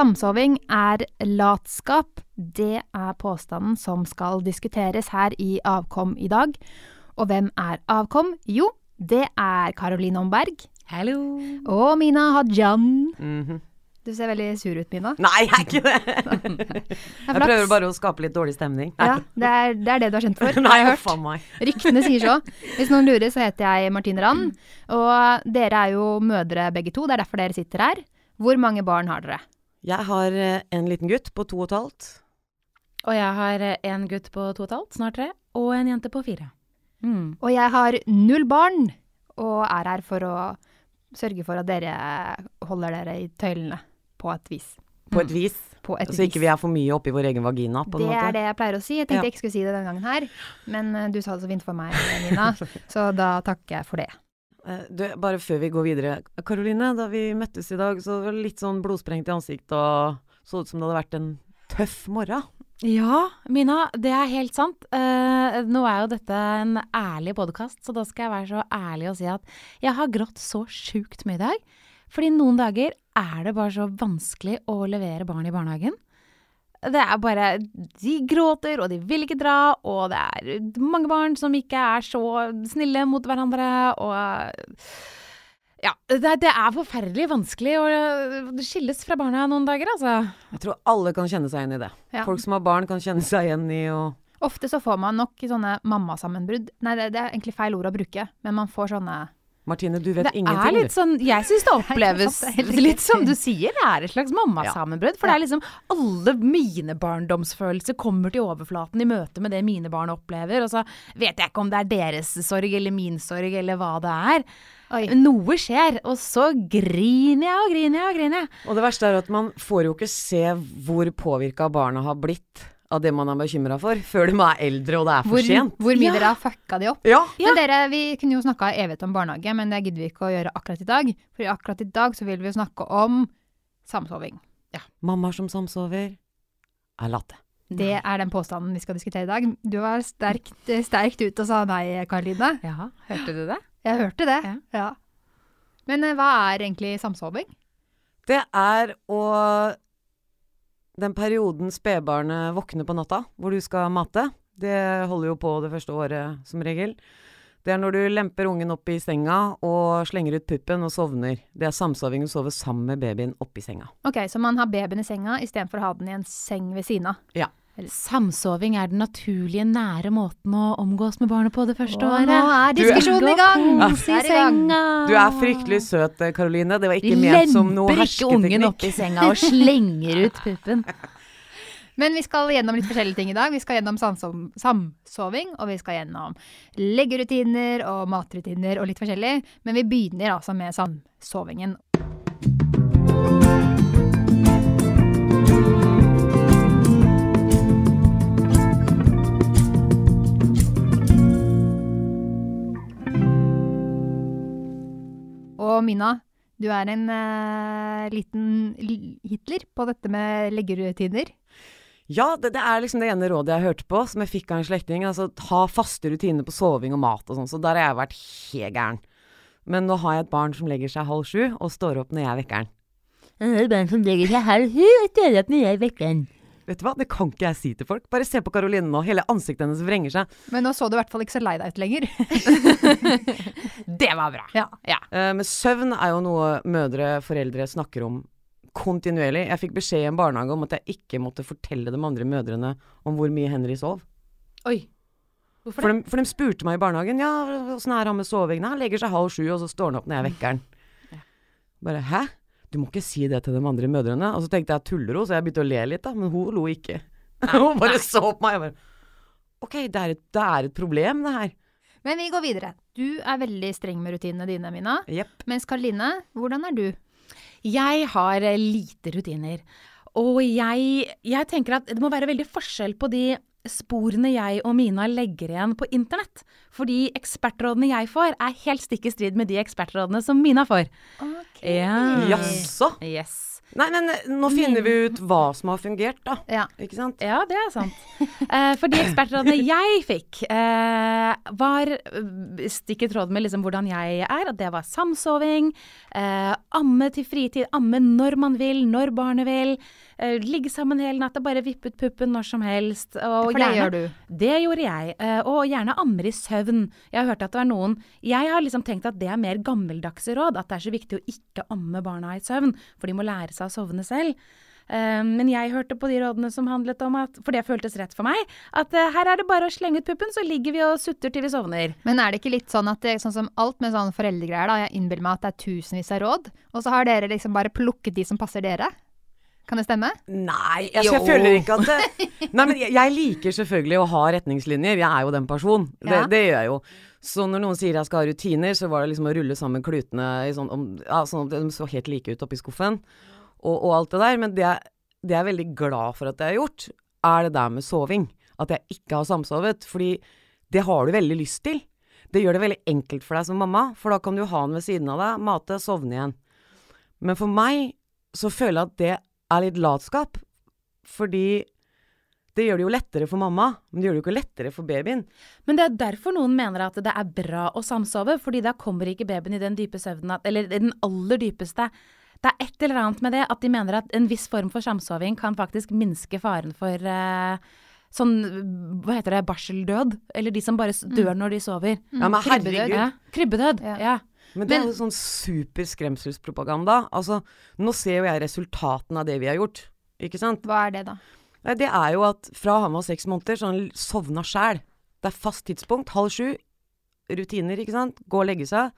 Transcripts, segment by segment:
Samsoving er latskap. Det er påstanden som skal diskuteres her i Avkom i dag. Og hvem er Avkom? Jo, det er Karoline Omberg. Hallo. Og Mina Hajan. Mhm. Du ser veldig sur ut, Mina. Nei, jeg er ikke det! Jeg prøver bare å skape litt dårlig stemning. Ja, det er, det er det du er kjent for. Nei, har hørt. meg. Ryktene sier så. Hvis noen lurer, så heter jeg Martine Rand. Og dere er jo mødre begge to, det er derfor dere sitter her. Hvor mange barn har dere? Jeg har eh, en liten gutt på to og et halvt. Og jeg har eh, en gutt på to og et halvt, snart tre, og en jente på fire. Mm. Og jeg har null barn, og er her for å sørge for at dere holder dere i tøylene. På et vis. På et vis. På et Så ikke vi er for mye oppi vår egen vagina, på en Det måte. er det jeg pleier å si. Jeg tenkte Ja. jeg ikke skulle si det denne gangen her, men eh, du sa det så fint for meg, Nina, så da takker jeg for det. Eh, Du, bare før vi går videre. Karoline, da vi møttes i dag, så var det litt sånn blodsprengt i ansiktet og så ut som det hadde vært en tøff morgen. Ja, Mina, det er helt sant. Uh, nå er jo dette en ærlig podkast, så da skal jeg være så ærlig og si at jeg har grått så sjukt mye i dag. Fordi noen dager er det bare så vanskelig å levere barn i barnehagen. Det er bare De gråter, og de vil ikke dra, og det er mange barn som ikke er så snille mot hverandre, og Ja, det, det er forferdelig vanskelig å skilles fra barna noen dager, altså. Jeg tror alle kan kjenne seg igjen i det. Ja. Folk som har barn kan kjenne seg igjen i å Ofte så får man nok sånne mammasammenbrudd. Nei, det, det er egentlig feil ord å bruke, men man får sånne Martine, du vet Det ingenting, er litt sånn Jeg syns det oppleves litt som du sier, det er et slags mammasammenbrudd. For det er liksom alle mine barndomsfølelser kommer til overflaten i møte med det mine barn opplever. Og så vet jeg ikke om det er deres sorg eller min sorg eller hva det er. Oi. Noe skjer, og så griner jeg og griner jeg og griner jeg. Og det verste er at man får jo ikke se hvor påvirka barna har blitt av det man er bekymra for, før de er eldre og det er for Hvor, sent. hvor mye Ja. dere har fucka de opp. Ja. Ja. Men dere, vi kunne jo snakka evighet om barnehage, men det gidder vi ikke å gjøre akkurat i dag. For akkurat i dag så vil vi jo snakke om samsoving. Mammaer som samsover, er latte. Det er den påstanden vi skal diskutere i dag. Du var sterkt, sterkt ut og sa nei, Karoline. Ja, hørte du det? Jeg hørte det. Ja. Ja. Men eh, hva er egentlig samsoving? Det er å Den perioden spedbarnet våkner på natta, hvor du skal mate, det holder jo på det første året som regel. Det er når du lemper ungen opp i senga og slenger ut puppen og sovner. Det er samsoving å sove sammen med babyen oppi senga. Ok, Så man har babyen i senga istedenfor å ha den i en seng ved siden av. Ja. Samsoving er den naturlige, nære måten å omgås med barnet på det første Åh, året. nå er diskusjonen i gang! Kos i Er i senga. Du er fryktelig søt, Karoline. Det var Vi ikke ment som noe lemper ikke ungen opp i senga og slenger ut puppen. Men vi skal gjennom litt forskjellige ting i dag. Vi skal gjennom samsom- samsoving, og vi skal gjennom leggerutiner og matrutiner og litt forskjellig. Men vi begynner altså med samsovingen. Og Mina, du er en uh, liten Hitler på dette med leggerutiner. Ja, det, det er liksom det ene rådet jeg hørte på, som jeg fikk av en slektning. Altså ha faste rutiner på soving og mat og sånn. Så der har jeg vært helt gæren. Men nå har jeg et barn som legger seg halv sju, og står opp når jeg vekker Jeg Det er barn som legger seg halv sju og står opp når jeg vekker den. Vet du hva, det kan ikke jeg si til folk. Bare se på Karoline nå. Hele ansiktet hennes vrenger seg. Men nå så du i hvert fall ikke så lei deg ut lenger. Det var bra. Ja. Eh, men søvn er jo noe mødre, foreldre snakker om kontinuerlig. Jeg fikk beskjed i en barnehage om at jeg ikke måtte fortelle de andre mødrene om hvor mye Henry sov. Oi. Hvorfor For det? de, for de spurte meg i barnehagen ja, åssen er han med soving. Han legger seg halv sju, og så står han opp når jeg vekker han. Bare hæ? Du må ikke si det til de andre mødrene. Og så tenkte jeg tuller hun, så jeg begynte å le litt, da. Men hun lo ikke. hun bare så på meg. Jeg bare OK, det er, et, det er et problem, det her. Men vi går videre. Du er veldig streng med rutinene dine, Mina. Yep. Mens Karoline, hvordan er du? Jeg har eh, lite rutiner. Og jeg, jeg tenker at det må være veldig forskjell på de sporene jeg og Mina legger igjen på internett. Fordi ekspertrådene jeg får, er helt stikk i strid med de ekspertrådene som Mina får. Ja. Jaså? Yes. Nei, men nå finner vi ut hva som har fungert, da. Ja. Ikke sant? Ja, det er sant. Eh, for de ekspertrådene jeg fikk, eh, var eh, stikk i tråd med liksom hvordan jeg er. At det var samsoving, eh, amme til fritid, amme når man vil, når barnet vil. Ligge sammen hele natta, bare vippe ut puppen når som helst. Og For det gjør du. Det gjorde jeg. Og gjerne ammer i søvn. Jeg har hørt at det var noen Jeg har liksom tenkt at det er mer gammeldagse råd. At det er så viktig å ikke amme barna i søvn, for de må lære seg å sovne selv. Um, Men jeg hørte på de rådene som handlet om at, for det føltes rett for meg, at uh, her er det bare å slenge ut puppen, så ligger vi og sutter til vi sovner. Men er det ikke litt sånn at det, sånn som alt med sånne foreldregreier, da, jeg innbiller meg at det er tusenvis av råd, og så har dere liksom bare plukket de som passer dere? Kan det stemme? Nei, altså, jeg føler ikke at det Nei, men jeg, jeg liker selvfølgelig å ha retningslinjer. Jeg er jo den personen. Det, Ja. det gjør jeg jo. Så når noen sier jeg skal ha rutiner, så var det liksom å rulle sammen klutene i sånn, om, ja, sånn at de så helt like ut oppi skuffen, og, og alt det der. Men det, jeg- det jeg er veldig glad for at jeg har gjort, er det der med soving. At jeg ikke har samsovet. Fordi det har du veldig lyst til. Det gjør det veldig enkelt for deg som mamma, for da kan du ha den ved siden av deg, mate, sovne igjen. Men for meg så føler jeg at det er litt latskap. Fordi det gjør det jo lettere for mamma, men det gjør det jo ikke lettere for babyen. Men det er derfor noen mener at det er bra å samsove, fordi da kommer ikke babyen i den dype søvnen Eller i den aller dypeste. Det er et eller annet med det at de mener at en viss form for samsoving kan faktisk minske faren for eh, sånn Hva heter det? Barseldød? Eller de som bare dør når de sover. Ja, men krybbedød. Ja. Krybbedød. Ja. Ja. Men det er jo sånn super skremselspropaganda. Altså, nå ser jo jeg resultatene av det vi har gjort, ikke sant? Hva er det, da? Nei, det er jo at fra han var seks måneder, så han sovna sjæl. Det er fast tidspunkt, halv sju. Rutiner, ikke sant. Gå og legge seg.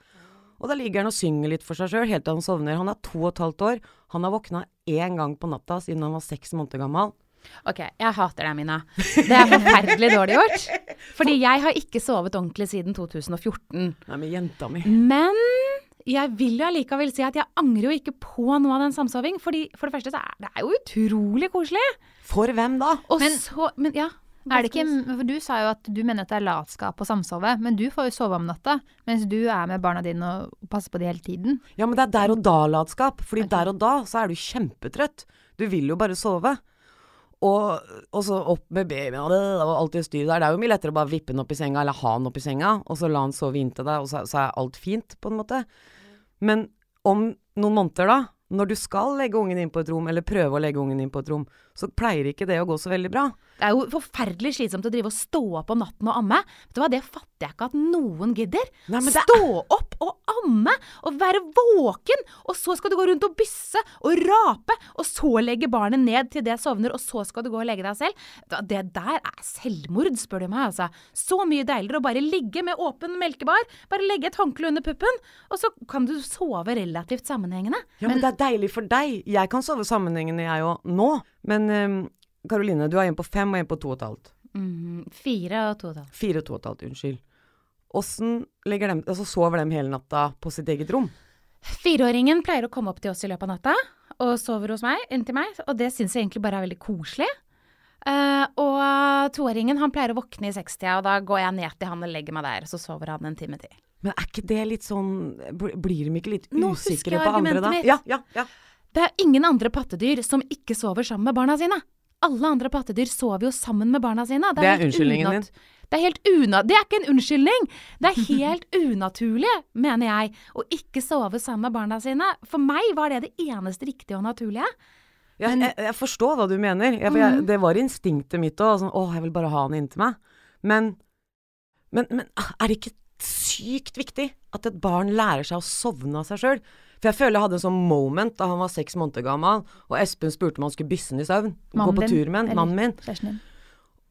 Og da ligger han og synger litt for seg sjøl helt til han sovner. Han er to og et halvt år. Han har våkna én gang på natta siden han var seks måneder gammel. Ok, jeg hater deg, Mina. Det er forferdelig dårlig gjort. Fordi jeg har ikke sovet ordentlig siden 2014. Nei, men jenta mi. Men jeg vil jo allikevel si at jeg angrer jo ikke på noe av den samsoving. Fordi for det første så er det er jo utrolig koselig. For hvem da? Og Men- så Men ja. Er det ikke, for Du sa jo at du mener at det er latskap å samsove, men du får jo sove om natta, mens du er med barna dine og passer på de hele tiden. Ja, men det er der og da-latskap. Fordi der og da så er du kjempetrøtt. Du vil jo bare sove. Og, og så opp med babyen og, det, og alt det styret der. Det er jo mye lettere å bare vippe den opp i senga, eller ha den opp i senga, og så la den sove inntil deg, og så, så er alt fint, på en måte. Men om noen måneder, da, når du skal legge ungen inn på et rom, eller prøve å legge ungen inn på et rom, så pleier ikke det å gå så veldig bra. Det er jo forferdelig slitsomt å drive og stå opp om natten og amme. Vet du hva, Det fatter jeg ikke at noen gidder. Nei, det Stå opp og amme og være våken, og så skal du gå rundt og bysse og rape, og så legge barnet ned til det sovner, og så skal du gå og legge deg selv. Det der er selvmord, spør du meg, altså. Så mye deiligere å bare ligge med åpen melkebar, bare legge et håndkle under puppen, og så kan du sove relativt sammenhengende. Ja, men, det er deilig for deg. Jeg kan sove sammenhengende, jeg òg, nå. Men ehm, Karoline, du har en på fem og en på to og et halvt. Mhm, fire og to og et halvt. Fire og to og et halvt, unnskyld. Åssen Altså, sover dem hele natta på sitt eget rom? Fireåringen pleier å komme opp til oss i løpet av natta og sover hos meg, inntil meg, og det syns jeg egentlig bare er veldig koselig. Uh, og toåringen han pleier å våkne i sekstida, og da går jeg ned til han og legger meg der, så sover han en time til. Men er ikke det litt sånn Blir de ikke litt usikre på andre da? Nå husker jeg argumentet mitt. Ja, ja, ja. Det er ingen andre pattedyr som ikke sover sammen med barna sine. Alle andre pattedyr sover jo sammen med barna sine. Det er helt unnskyldningen din. Det er. Det er ikke en unnskyldning! Det er helt unaturlig, mener jeg, å ikke sove sammen med barna sine. For meg var det det eneste riktige og naturlige. Jeg, jeg, jeg forstår hva du mener. Jeg, for Mhm. jeg, det var instinktet mitt òg. Sånn, å, jeg vil bare ha han inntil meg. Men, men, men er det ikke sykt viktig at et barn lærer seg å sovne av seg sjøl? For jeg føler jeg hadde en sånn moment da han var seks måneder gammel, og Espen spurte om han skulle bysse den i søvn. Gå på tur med han. Mannen min.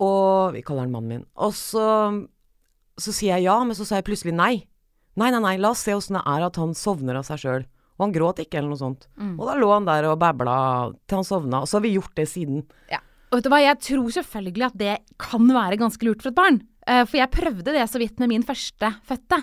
Og vi kaller han mannen min. Og så, så sier jeg ja, men så sa jeg plutselig nei. Nei, nei, nei, la oss se åssen det er at han sovner av seg sjøl. Og han gråt ikke, eller noe sånt. Og da lå han der og babla til han sovna. Og så har vi gjort det siden. Ja. Og vet du hva, jeg tror selvfølgelig at det kan være ganske lurt for et barn. Eh, For jeg prøvde det så vidt med min første fødte.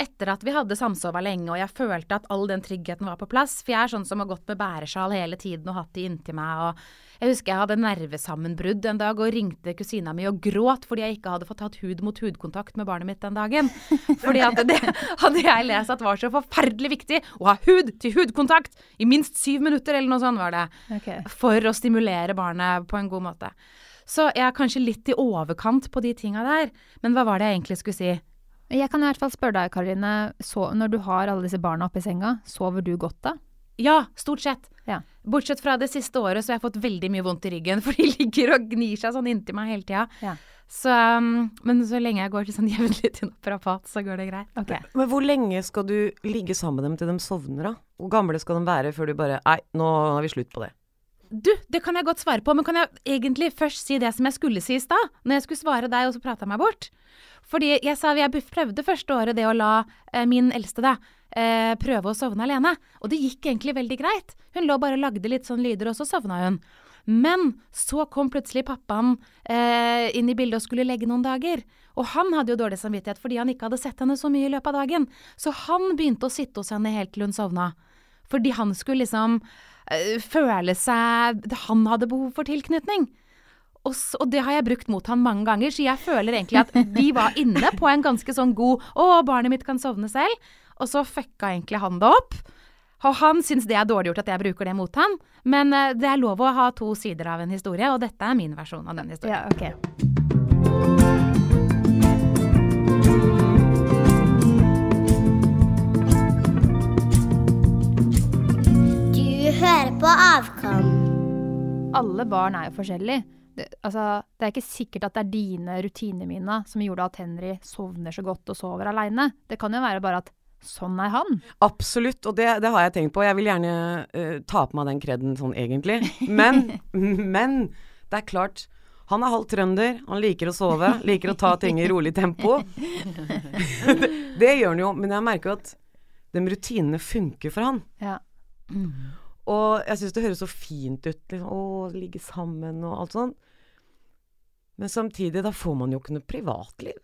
Etter at vi hadde samsova lenge, og jeg følte at all den tryggheten var på plass For jeg er sånn som har gått med bæresjal hele tiden og hatt de inntil meg. og Jeg husker jeg hadde nervesammenbrudd en dag og ringte kusina mi og gråt fordi jeg ikke hadde fått hatt hud mot hud-kontakt med barnet mitt den dagen. Fordi at det hadde jeg lest at var så forferdelig viktig å ha hud til hud-kontakt i minst syv minutter, eller noe sånt var det. Okay. For å stimulere barnet på en god måte. Så jeg er kanskje litt i overkant på de tinga der. Men hva var det jeg egentlig skulle si? Jeg kan i hvert fall spørre deg, Karoline. Så, når du har alle disse barna oppi senga, sover du godt da? Ja, stort sett. Ja. Bortsett fra det siste året, så har jeg fått veldig mye vondt i ryggen, for de ligger og gnir seg sånn inntil meg hele tida. Ja. Så, um, men så lenge jeg går til sånn jevnlig til naprapat, så går det greit. Okay. Men hvor lenge skal du ligge sammen med dem til de sovner, da? Hvor gamle skal de være før du bare Nei, nå har vi slutt på det. Du, det kan jeg godt svare på, men kan jeg egentlig først si det som jeg skulle si i stad? Når jeg skulle svare deg, og så prata jeg meg bort. Fordi jeg sa jeg prøvde første året det å la eh, min eldste da, eh, prøve å sovne alene. Og det gikk egentlig veldig greit. Hun lå bare og lagde litt sånn lyder, og så sovna hun. Men så kom plutselig pappaen eh, inn i bildet og skulle legge noen dager. Og han hadde jo dårlig samvittighet fordi han ikke hadde sett henne så mye i løpet av dagen. Så han begynte å sitte hos henne helt til hun sovna. Fordi han skulle liksom eh, føle seg Han hadde behov for tilknytning. Og, så, og det har jeg brukt mot han mange ganger, så jeg føler egentlig at de var inne på en ganske sånn god 'Å, barnet mitt kan sovne selv', og så fucka egentlig han det opp. Og han syns det er dårlig gjort at jeg bruker det mot han, men eh, det er lov å ha to sider av en historie, og dette er min versjon av den historien. Ja, ok. Hører på Avkom. Alle barn er jo forskjellige. Det, altså, det er ikke sikkert at det er dine rutiner Mina, som gjorde at Henry sovner så godt og sover aleine. Det kan jo være bare at sånn er han. Absolutt, og det, det har jeg tenkt på. Jeg vil gjerne uh, ta på meg den kreden sånn egentlig. Men, men det er klart han er halvt trønder, han liker å sove, liker å ta ting i rolig tempo. det, det gjør han jo, men jeg merker jo at de rutinene funker for han. Ja. Og jeg syns det høres så fint ut, liksom, å ligge sammen og alt sånt. Men samtidig, da får man jo ikke noe privatliv.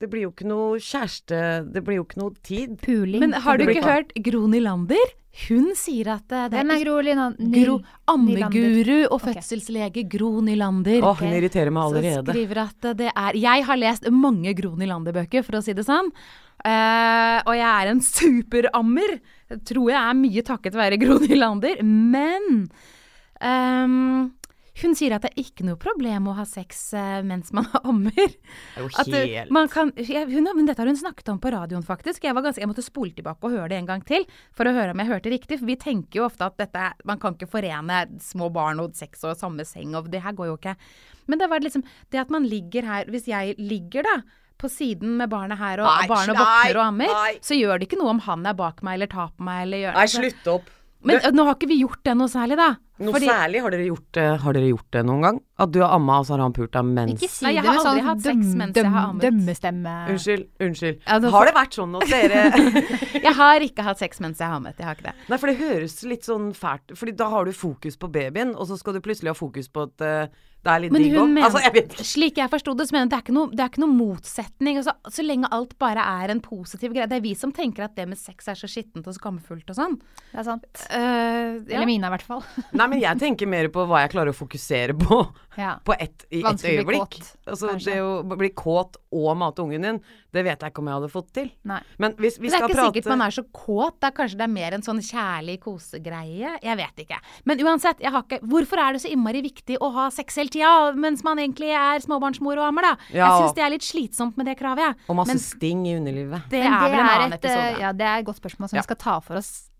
Det blir jo ikke noe kjæreste, det blir jo ikke noe tid. Puling. Men har du ikke hørt Gro Nylander? Hun sier at det det Hvem er Gro Nylander? Ammeguru og fødselslege Gro Nylander. Åh, hun irriterer meg allerede. Så skriver at det er Jeg har lest mange Gro Nylander-bøker, for å si det sånn. Uh, og jeg er en superammer. Tror jeg er mye takket være Gro Nylander. Men ehm, hun sier at det er ikke noe problem å ha sex eh, mens man ammer. Er At helt man kan, jeg, hun, men dette har hun snakket om på radioen, faktisk. Jeg, var ganske, jeg måtte spole tilbake og høre det en gang til for å høre om jeg hørte riktig. For vi tenker jo ofte at dette, man kan ikke forene små barn og sex og samme seng, og det her går jo ikke. Men det var liksom det at man ligger her Hvis jeg ligger, da. På siden med barnet her, og Nei, barnet våkner og ammer, nei. så gjør det ikke noe om han er bak meg eller tar på meg eller gjør Nei, altså- slutt opp. Men det, nå har ikke vi gjort det noe særlig, da. Noe Fordi- særlig? Har dere, gjort det, har dere gjort det noen gang? At du har amma, og så har han pult deg mens Ikke si Nei, jeg det har med aldri sånn hatt døm, mens jeg har døm, ammet. dømmestemme. Unnskyld, unnskyld. Ja, har det vært sånn hos dere? Jeg har ikke hatt sex mens jeg har ammet. Jeg har ikke det. Nei, for det høres litt sånn fælt Fordi da har du fokus på babyen, og så skal du plutselig ha fokus på at eh, det er litt Men digg hun òg. mener, Altså, jeg vet ikke. slik jeg forsto det, så mener hun at det er ikke noe, det er ikke noe motsetning. Altså, så lenge alt bare er en positiv greie. Det er vi som tenker at det med sex er så skittent og skammefullt og sånn. Det er sant. Uh, ja. Eller mine, i hvert fall. Nei, men jeg tenker mer på hva jeg klarer å fokusere på Ja. på ett, i ett øyeblikk. kåt, altså, kanskje. det å bli kåt og mate ungen din, det vet jeg ikke om jeg hadde fått til. Nei. Men hvis vi det er ikke prate sikkert man er så kåt. Det er kanskje det er mer en sånn kjærlig kosegreie. Jeg vet ikke. Men uansett, jeg har ikke Hvorfor er det så innmari viktig å ha sex hele tida mens man egentlig er småbarnsmor og ammer, da? Ja. Jeg syns det er litt slitsomt med det kravet, jeg. Og masse Men sting i underlivet. det Men er vel en annen et, eh, episode. Ja, det er et godt spørsmål som Ja. vi skal ta for oss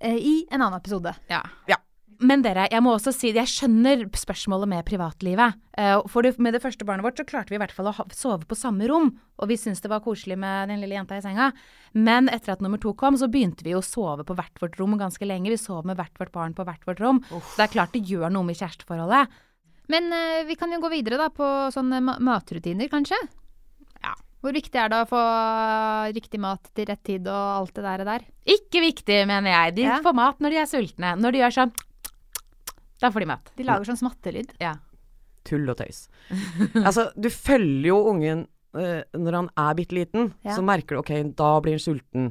eh, i en annen episode. Ja. Ja. Men dere, jeg må også si, jeg skjønner spørsmålet med privatlivet. Eh, For det, med det første barnet vårt så klarte vi i hvert fall å sove på samme rom. Og vi syntes det var koselig med den lille jenta i senga. Men etter at nummer to kom, så begynte vi å sove på hvert vårt rom ganske lenge. Vi sov med hvert vårt barn på hvert vårt rom. Uff. det er klart det gjør noe med kjæresteforholdet. Men eh, vi kan jo gå videre da på sånne ma matrutiner, kanskje? Ja. Hvor viktig er det å få riktig mat til rett tid og alt det der? der? Ikke viktig, mener jeg. De Ja. får mat når de er sultne. Når de gjør sånn Da får de mat. De lager sånn smattelyd. Ja. Tull og tøys. altså, du følger jo ungen uh, når han er bitte liten, Ja. så merker du ok, da blir han sulten.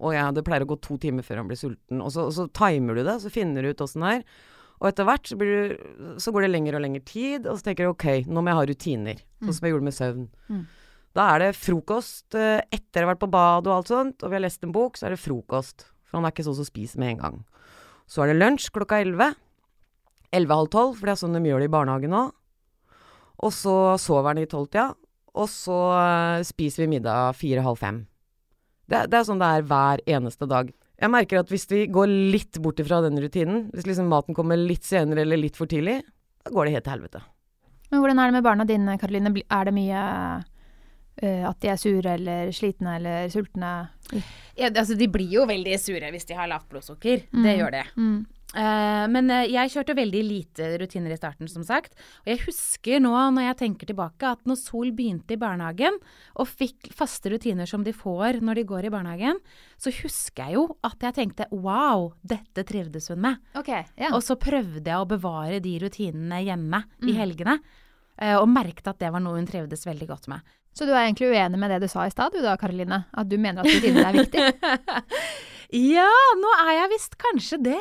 Og ja, det pleier å gå to timer før han blir sulten. Og så, og så timer du det, så finner du ut åssen det er. Og etter hvert så, blir du, så går det lengre og lengre tid, og så tenker du ok, nå må jeg ha rutiner. Sånn som jeg gjorde med søvn. Mm. Da er det frokost eh, etter å ha vært på bad og alt sånt, og vi har lest en bok, så er det frokost. For han er ikke sånn som spiser med en gang. Så er det lunsj klokka elleve. Elleve-halv tolv, for det er sånn de gjør det i barnehagen nå. Og så sover han i tolvtida. Og så eh, spiser vi middag fire-halv fem. Det, det er sånn det er hver eneste dag. Jeg merker at hvis vi går litt bort ifra den rutinen, hvis liksom maten kommer litt senere eller litt for tidlig, da går det helt til helvete. Men hvordan er det med barna dine, Karoline? Er det mye uh, at de er sure eller slitne eller sultne? Ja, altså, de blir jo veldig sure hvis de har lavt blodsukker. Det gjør det. Mm. Eh, men eh, jeg kjørte veldig lite rutiner i starten, som sagt. Og jeg husker nå, når jeg tenker tilbake, at når Sol begynte i barnehagen, og fikk faste rutiner som de får når de går i barnehagen, så husker jeg jo at jeg tenkte wow, dette trivdes hun med. Okay, yeah. Og så prøvde jeg å bevare de rutinene hjemme i helgene. eh, Og merket at det var noe hun trivdes veldig godt med. Så du er egentlig uenig med det du sa i stad, du da, Karoline? At du mener at rutinene er viktig? Ja, nå er jeg visst kanskje det.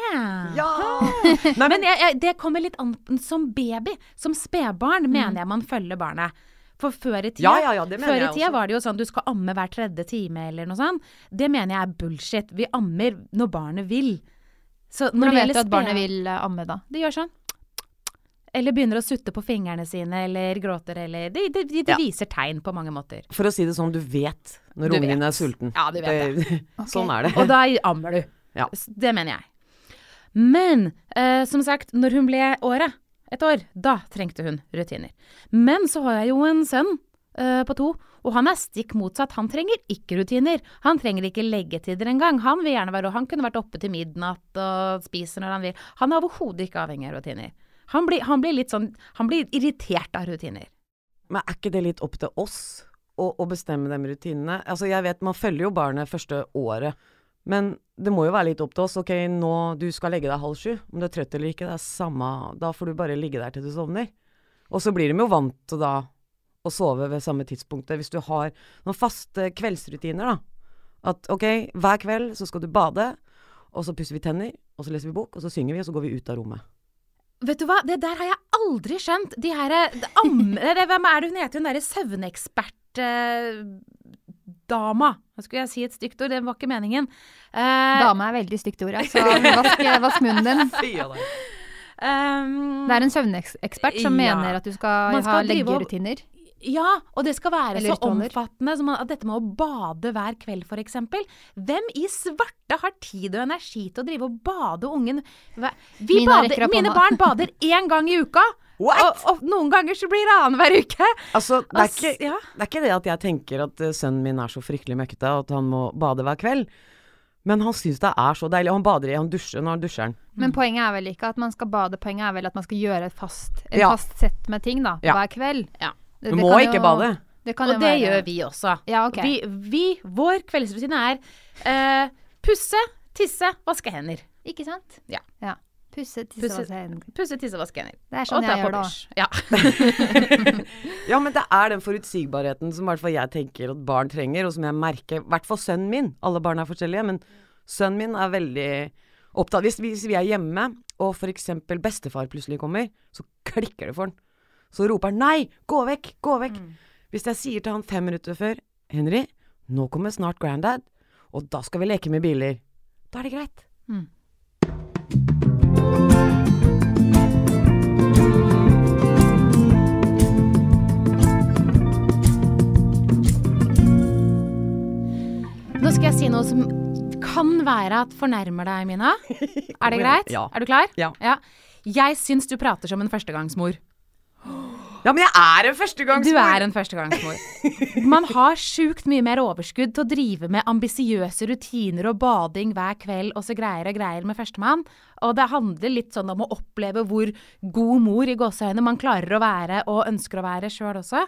Ja! Nei, Men jeg, jeg, det kommer litt an som baby. Som spedbarn mener jeg man følger barnet. For før i tida, Ja, ja, ja, før i tida var det jo sånn du skal amme hver tredje time eller noe sånt. Det mener jeg er bullshit. Vi ammer når barnet vil. Så når Hvordan vet du at barnet vil eh, amme, da? Det gjør sånn. Eller begynner å sutte på fingrene sine, eller gråter, eller De, de, de, de Ja. viser tegn på mange måter. For å si det sånn, du vet når Du ungen din er sulten. Ja, du vet det. Sånn er det. Og da ammer du. Ja. Det mener jeg. Men uh, som sagt, når hun ble året, et år, da trengte hun rutiner. Men så har jeg jo en sønn uh, på to, og han er stikk motsatt. Han trenger ikke rutiner. Han trenger ikke leggetider engang. Han vil gjerne være, og han kunne vært oppe til midnatt og spise når han vil. Han er overhodet ikke avhengig av rutiner. Han blir, han blir litt sånn, han blir irritert av rutiner. Men er ikke det litt opp til oss å, å bestemme de rutinene? Altså, jeg vet man følger jo barnet første året, men det må jo være litt opp til oss. Ok, nå du skal legge deg halv sju. Om du er trøtt eller ikke, det er samme Da får du bare ligge der til du sovner. Og så blir de jo vant til da å sove ved samme tidspunktet. Hvis du har noen faste kveldsrutiner, da. At ok, hver kveld så skal du bade, og så pusser vi tenner, og så leser vi bok, og så synger vi, og så går vi ut av rommet. Vet du hva, det der har jeg aldri skjønt. De her det am, det, Hvem er det hun heter, hun derre søvnekspert eh, dama. Nå skulle jeg si et stygt ord, det var ikke meningen. Eh, dama er veldig stygt ord, altså. Vask, vask munnen din. Um, Det er en søvnekspert som Ja. mener at du skal, skal ha leggerutiner. Ja, og det skal være så omfattende som at dette med å bade hver kveld, f.eks. Hvem i svarte har tid og energi til å drive og bade ungen Vi Mina bader, Mine barn bader én gang i uka. What? Og, og noen ganger så blir det annenhver uke. Altså, det er, ikke, ja. det er ikke det at jeg tenker at eh, sønnen min er så fryktelig møkkete, at han må bade hver kveld. Men han syns det er så deilig. Han bader i, han dusjer når han dusjer. Den. Men poenget er vel ikke at man skal bade, poenget er vel at man skal gjøre et fast, et Ja. fast sett med ting da, Ja. hver kveld. Ja. Det- Du det må kan ikke jo- bade. Det kan Og jo det være- gjør vi også. Ja, okay. Vi, vi, vår kveldsrutine er uh, pusse, tisse, vaske hender. Ikke sant? Ja. Pusse, tisse, Pusse- vaske hender. Pusse, tisse, vaske hender. Det er sånn og jeg gjør det òg. Ja. Ja, men det er den forutsigbarheten som i hvert fall jeg tenker at barn trenger, og som jeg merker I hvert fall sønnen min. Alle barn er forskjellige, men sønnen min er veldig opptatt Hvis vi, hvis vi er hjemme, og for eksempel bestefar plutselig kommer, så klikker det for han. Så roper han 'nei, gå vekk, gå vekk'. Hvis jeg sier til han fem minutter før 'Henry, nå kommer snart granddad, og da skal vi leke med biler', da er det greit. Mm. Nå skal jeg si noe som kan være at fornærmer deg, Mina. Er det greit? Ja. Er du klar? Ja. Jeg syns du prater som en førstegangsmor. Ja, men jeg er en førstegangsmor! Du er en førstegangsmor. Man har sjukt mye mer overskudd til å drive med ambisiøse rutiner og bading hver kveld og så greier og greier med førstemann. Og det handler litt sånn om å oppleve hvor god mor i gåseøyne man klarer å være og ønsker å være sjøl også.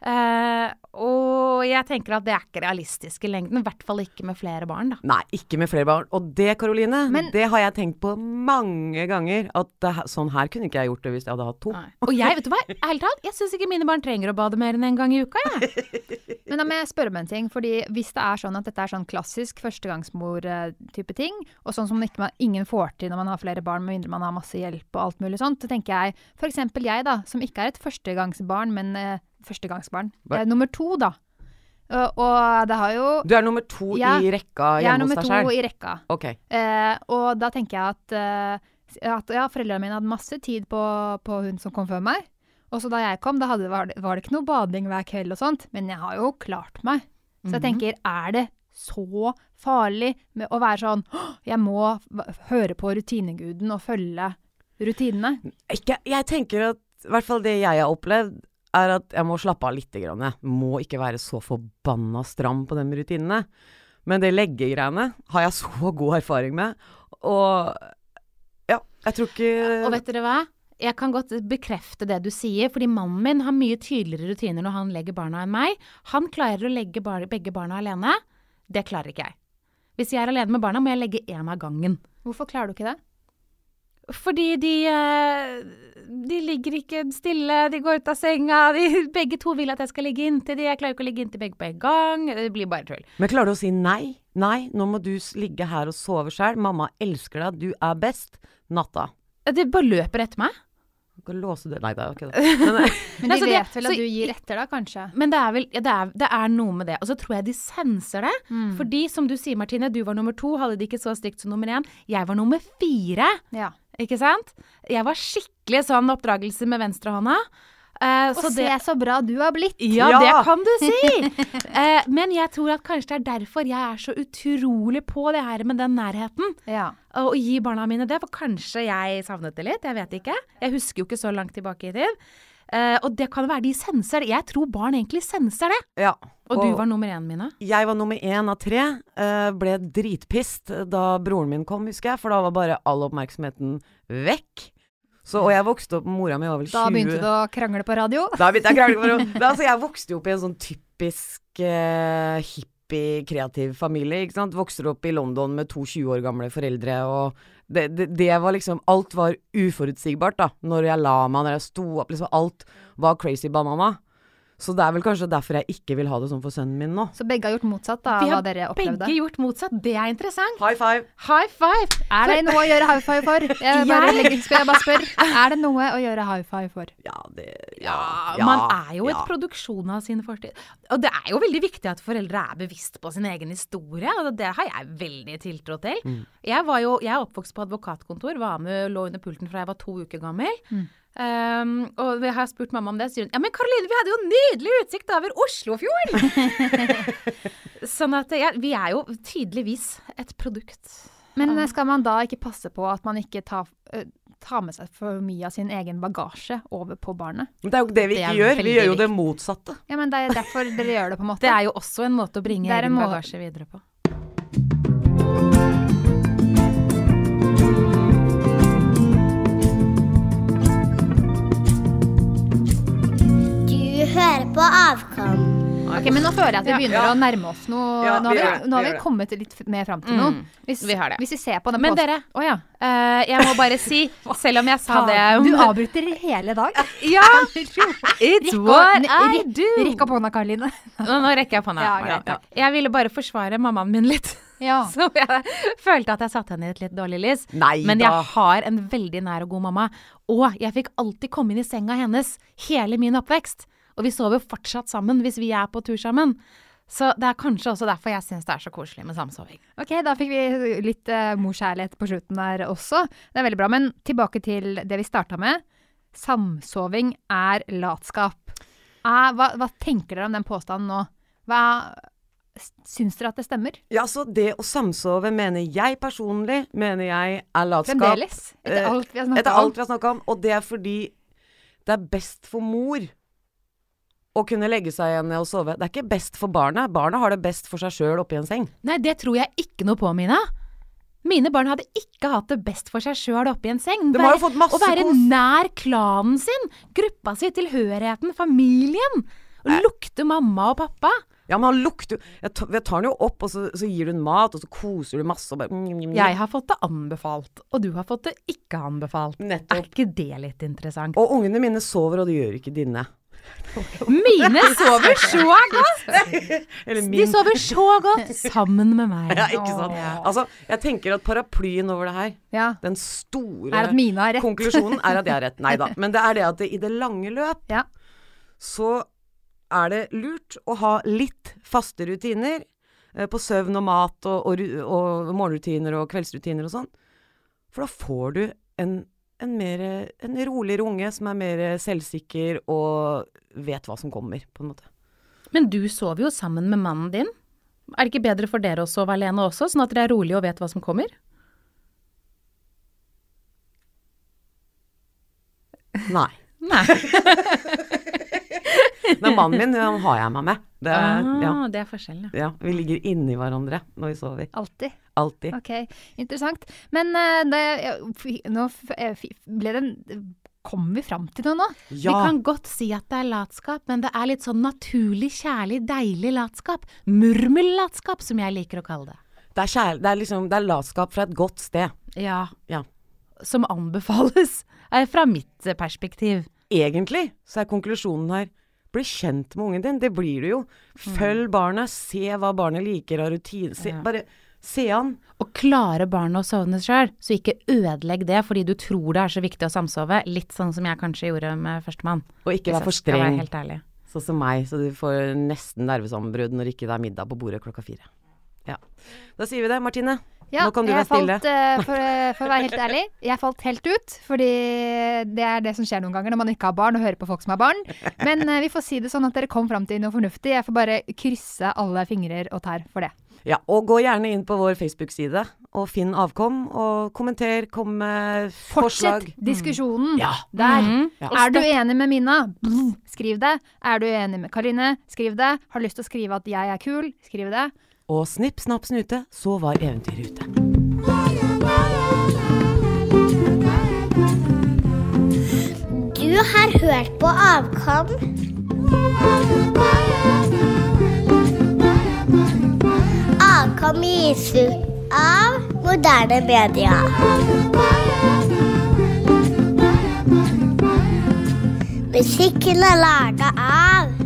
Eh, og jeg tenker at det er ikke realistisk i lengden. I hvert fall ikke med flere barn, da. Nei, ikke med flere barn. Og det, Karoline, Men- det har jeg tenkt på mange ganger. At det, sånn her kunne ikke jeg gjort det hvis jeg hadde hatt to. Og jeg, vet du hva, ærlig talt, jeg syns ikke mine barn trenger å bade mer enn en gang i uka, jeg. Men da må jeg spørre om en ting. fordi Hvis det er sånn at dette er sånn klassisk førstegangsmor-type ting, og sånn som ikke man, ingen får til når man har flere barn, med mindre man har masse hjelp og alt mulig sånt, så tenker jeg f.eks. jeg, da, som ikke er et førstegangsbarn, men eh, førstegangsbarn. Jeg er nummer to, da. Og, og det har jo Du er nummer to Ja, i rekka Jeg er nummer to i rekka. Ok. Eh, og da tenker jeg at, eh, at ja, foreldrene mine hadde masse tid på, på hun som kom før meg. Og så da jeg kom, da hadde, var, det, var det ikke noe bading hver kveld og sånt. Men jeg har jo klart meg. Så jeg tenker, er det så farlig med å være sånn Jeg må høre på rutineguden og følge rutinene. Ikke, jeg tenker at i hvert fall det jeg har opplevd, er at jeg må slappe av litt. Grann. Jeg må ikke være så forbanna stram på de rutinene. Men det leggegreiene har jeg så god erfaring med. Og ja, jeg tror ikke Og vet dere hva? Jeg kan godt bekrefte det du sier, fordi mannen min har mye tydeligere rutiner når han legger barna enn meg. Han klarer å legge bar begge barna alene. Det klarer ikke jeg. Hvis jeg er alene med barna, må jeg legge én av gangen. Hvorfor klarer du ikke det? Fordi de, eh, de ligger ikke stille, de går ut av senga. De, begge to vil at jeg skal ligge inntil de. Jeg klarer ikke å ligge inntil begge på en gang. Det blir bare tull. Men klarer du å si nei? Nei, nå må du ligge her og sove sjøl. Mamma elsker deg, du er best. Natta. De bare løper etter meg. Kan låse det Nei, det er ikke det. Men, eh, Men de vet vel at du gir etter da, kanskje? Men det er vel ja, det, er, det er noe med det. Og så tror jeg de senser det. Mm. Fordi som du sier, Martine, du var nummer to, hadde det ikke så stygt som nummer én. Jeg var nummer fire. Ja. Ikke sant? Jeg var skikkelig sånn oppdragelse med venstrehånda. Uh, Og så se det, så bra du har blitt! ja, Ja. det kan du si! Uh, men jeg tror at kanskje det er derfor jeg er så utrolig på det her med den nærheten. Ja. Å gi barna mine det, for kanskje jeg savnet det litt. Jeg vet ikke. Jeg husker jo ikke så langt tilbake i tid. Eh, og det kan være de senser det. Jeg tror barn egentlig senser det. ja. Og, du var nummer én, Mina. Jeg var nummer én av tre. eh, ble dritpist da broren min kom, husker jeg. For da var bare all oppmerksomheten vekk. Så, og jeg vokste opp, mora mi var vel 20 Da begynte du å krangle på radio. Da begynte jeg å krangle. for- Da, altså, jeg vokste jo opp i en sånn typisk eh, hippie, kreativ familie. Vokste opp i London med to 20 år gamle foreldre. og det, det, det var liksom Alt var uforutsigbart da. Når jeg la meg, når jeg sto opp. liksom Alt var crazy banana. Så det er vel kanskje derfor jeg ikke vil ha det sånn for sønnen min nå. Så begge har gjort motsatt av hva dere opplevde. Begge gjort motsatt. Det er interessant. High five! High five! Er det noe å gjøre high five for? Jeg bare, legger, jeg bare spør. Er det noe å gjøre high five for? Ja, det Ja, ja, man er jo et produksjon av sin fortid. Og det er jo veldig viktig at foreldre er bevisst på sin egen historie, og det har jeg veldig tiltro til. Mm. Jeg, var jo, jeg er oppvokst på advokatkontor, var med, lå under pulten fra jeg var to uker gammel. Um, og jeg har spurt mamma om det, sier hun ja, men Karoline, vi hadde jo nydelig utsikt over Oslofjorden! sånn at ja, vi er jo tydeligvis et produkt. Men skal man da ikke passe på at man ikke tar, eh, tar med seg for mye av sin egen bagasje over på barnet? Men det er jo det vi ikke det gjør. Vi gjør jo det motsatte. Ja, men det er derfor dere gjør det, på en måte. Det er jo også en måte å bringe egen bagasje videre på. På Avkom. Ok, men nå føler jeg at vi begynner Ja. å nærme oss noe. Ja, nå har vi vi, nå har vi vi kommet litt mer fram til noe. Mm, Hvis, vi har det. hvis vi ser på den Men dere, Å ja. uh, jeg må bare si, selv om jeg sa det Du avbryter hele dag. Ja! It's what I do! Rekk opp hånda, Karoline. Nå, nå rekker jeg opp hånda. Ja, Ja, greit. Jeg ville bare forsvare mammaen min litt. Ja. Så jeg følte at jeg satte henne i et litt dårlig lys. Nei Men jeg da. har en veldig nær og god mamma. Og jeg fikk alltid komme inn i senga hennes hele min oppvekst. Og vi sover jo fortsatt sammen hvis vi er på tur sammen. Så det er kanskje også derfor jeg syns det er så koselig med samsoving. Ok, da fikk vi litt uh, morskjærlighet på slutten der også. Det er veldig bra. Men tilbake til det vi starta med. Samsoving er latskap. Eh, hva, hva tenker dere om den påstanden nå? Hva, syns dere at det stemmer? Ja, så det å samsove mener jeg personlig mener jeg er latskap. Fremdeles? Etter Eh, alt vi har snakka om? om. Og det er fordi det er best for mor å kunne legge seg igjen og sove. Det er ikke best for barnet. Barna har det best for seg sjøl oppi en seng. Nei, det tror jeg ikke noe på, Mina. Mine barn hadde ikke hatt det best for seg sjøl oppi en seng. De har jo fått masse Å være kos. nær klanen sin, gruppa si, tilhørigheten, familien. Og lukte mamma og pappa. Ja, men han lukter Jeg tar, den jo opp, og så, så gir du den mat, og så koser du masse og bare mm, mm, mm. Jeg har fått det anbefalt, og du har fått det ikke anbefalt. Er ikke det litt interessant? Og ungene mine sover, og det gjør ikke dine. Mine sover så godt! De sover så godt sammen med meg. Ja, ikke sant. Altså, jeg tenker at paraplyen over det her, Ja. den store Er at Mina har rett. konklusjonen, er at jeg har rett. Nei da. Men det er det at det, i det lange løp Ja. så er det lurt å ha litt faste rutiner eh, på søvn og mat og, og, og morgenrutiner og kveldsrutiner og sånn. For da får du en, en, mer, en roligere unge som er mer selvsikker og vet hva som kommer, på en måte. Men du sover jo sammen med mannen din. Er det ikke bedre for dere å sove alene også, sånn at dere er rolige og vet hva som kommer? Nei. Nei. Men mannen min, han har jeg meg med. Det, er- ja, ah, det er forskjellen, ja. ja, vi ligger inni hverandre når vi sover. Alltid. Alltid. Ok, interessant. Men uh, det, ja, nå eh, ble det en Kom vi fram til noe nå? Ja. Vi kan godt si at det er latskap, men det er litt sånn naturlig, kjærlig, deilig latskap. Murmellatskap, som jeg liker å kalle det. Det er, kjærlig, det er liksom Det er latskap fra et godt sted. Ja. Ja. Som anbefales, eh, fra mitt eh, perspektiv. Egentlig så er konklusjonen her bli kjent med ungen din. Det blir du jo. Følg barnet. Se hva barnet liker av rutiner. Bare se an. Og klare barnet å sovne sjøl, så ikke ødelegg det fordi du tror det er så viktig å samsove. Litt sånn som jeg kanskje gjorde med førstemann. Og ikke vær for streng, sånn som meg, så du får nesten nervesammenbrudd når ikke det er middag på bordet klokka fire. Ja. Da sier vi det, Martine. Ja, Nå kan du være stille. Falt, eh, for, eh, for å være helt ærlig, jeg falt helt ut. Fordi det er det som skjer noen ganger når man ikke har barn og hører på folk som har barn. Men eh, vi får si det sånn at dere kom fram til noe fornuftig. Jeg får bare krysse alle fingrer og tær for det. Ja, og gå gjerne inn på vår Facebook-side og finn avkom, og kommenter, kom med forslag. Fortsett diskusjonen Ja. der. Mm. Ja. Er du enig med Mina? Skriv det. Er du enig med Karine? Skriv det. Har lyst til å skrive at jeg er kul? Skriv det. Og snipp, snapp, snute, så var eventyret ute. Du har hørt på Avkom. Avkom gis ut av moderne media. Musikken er laga av.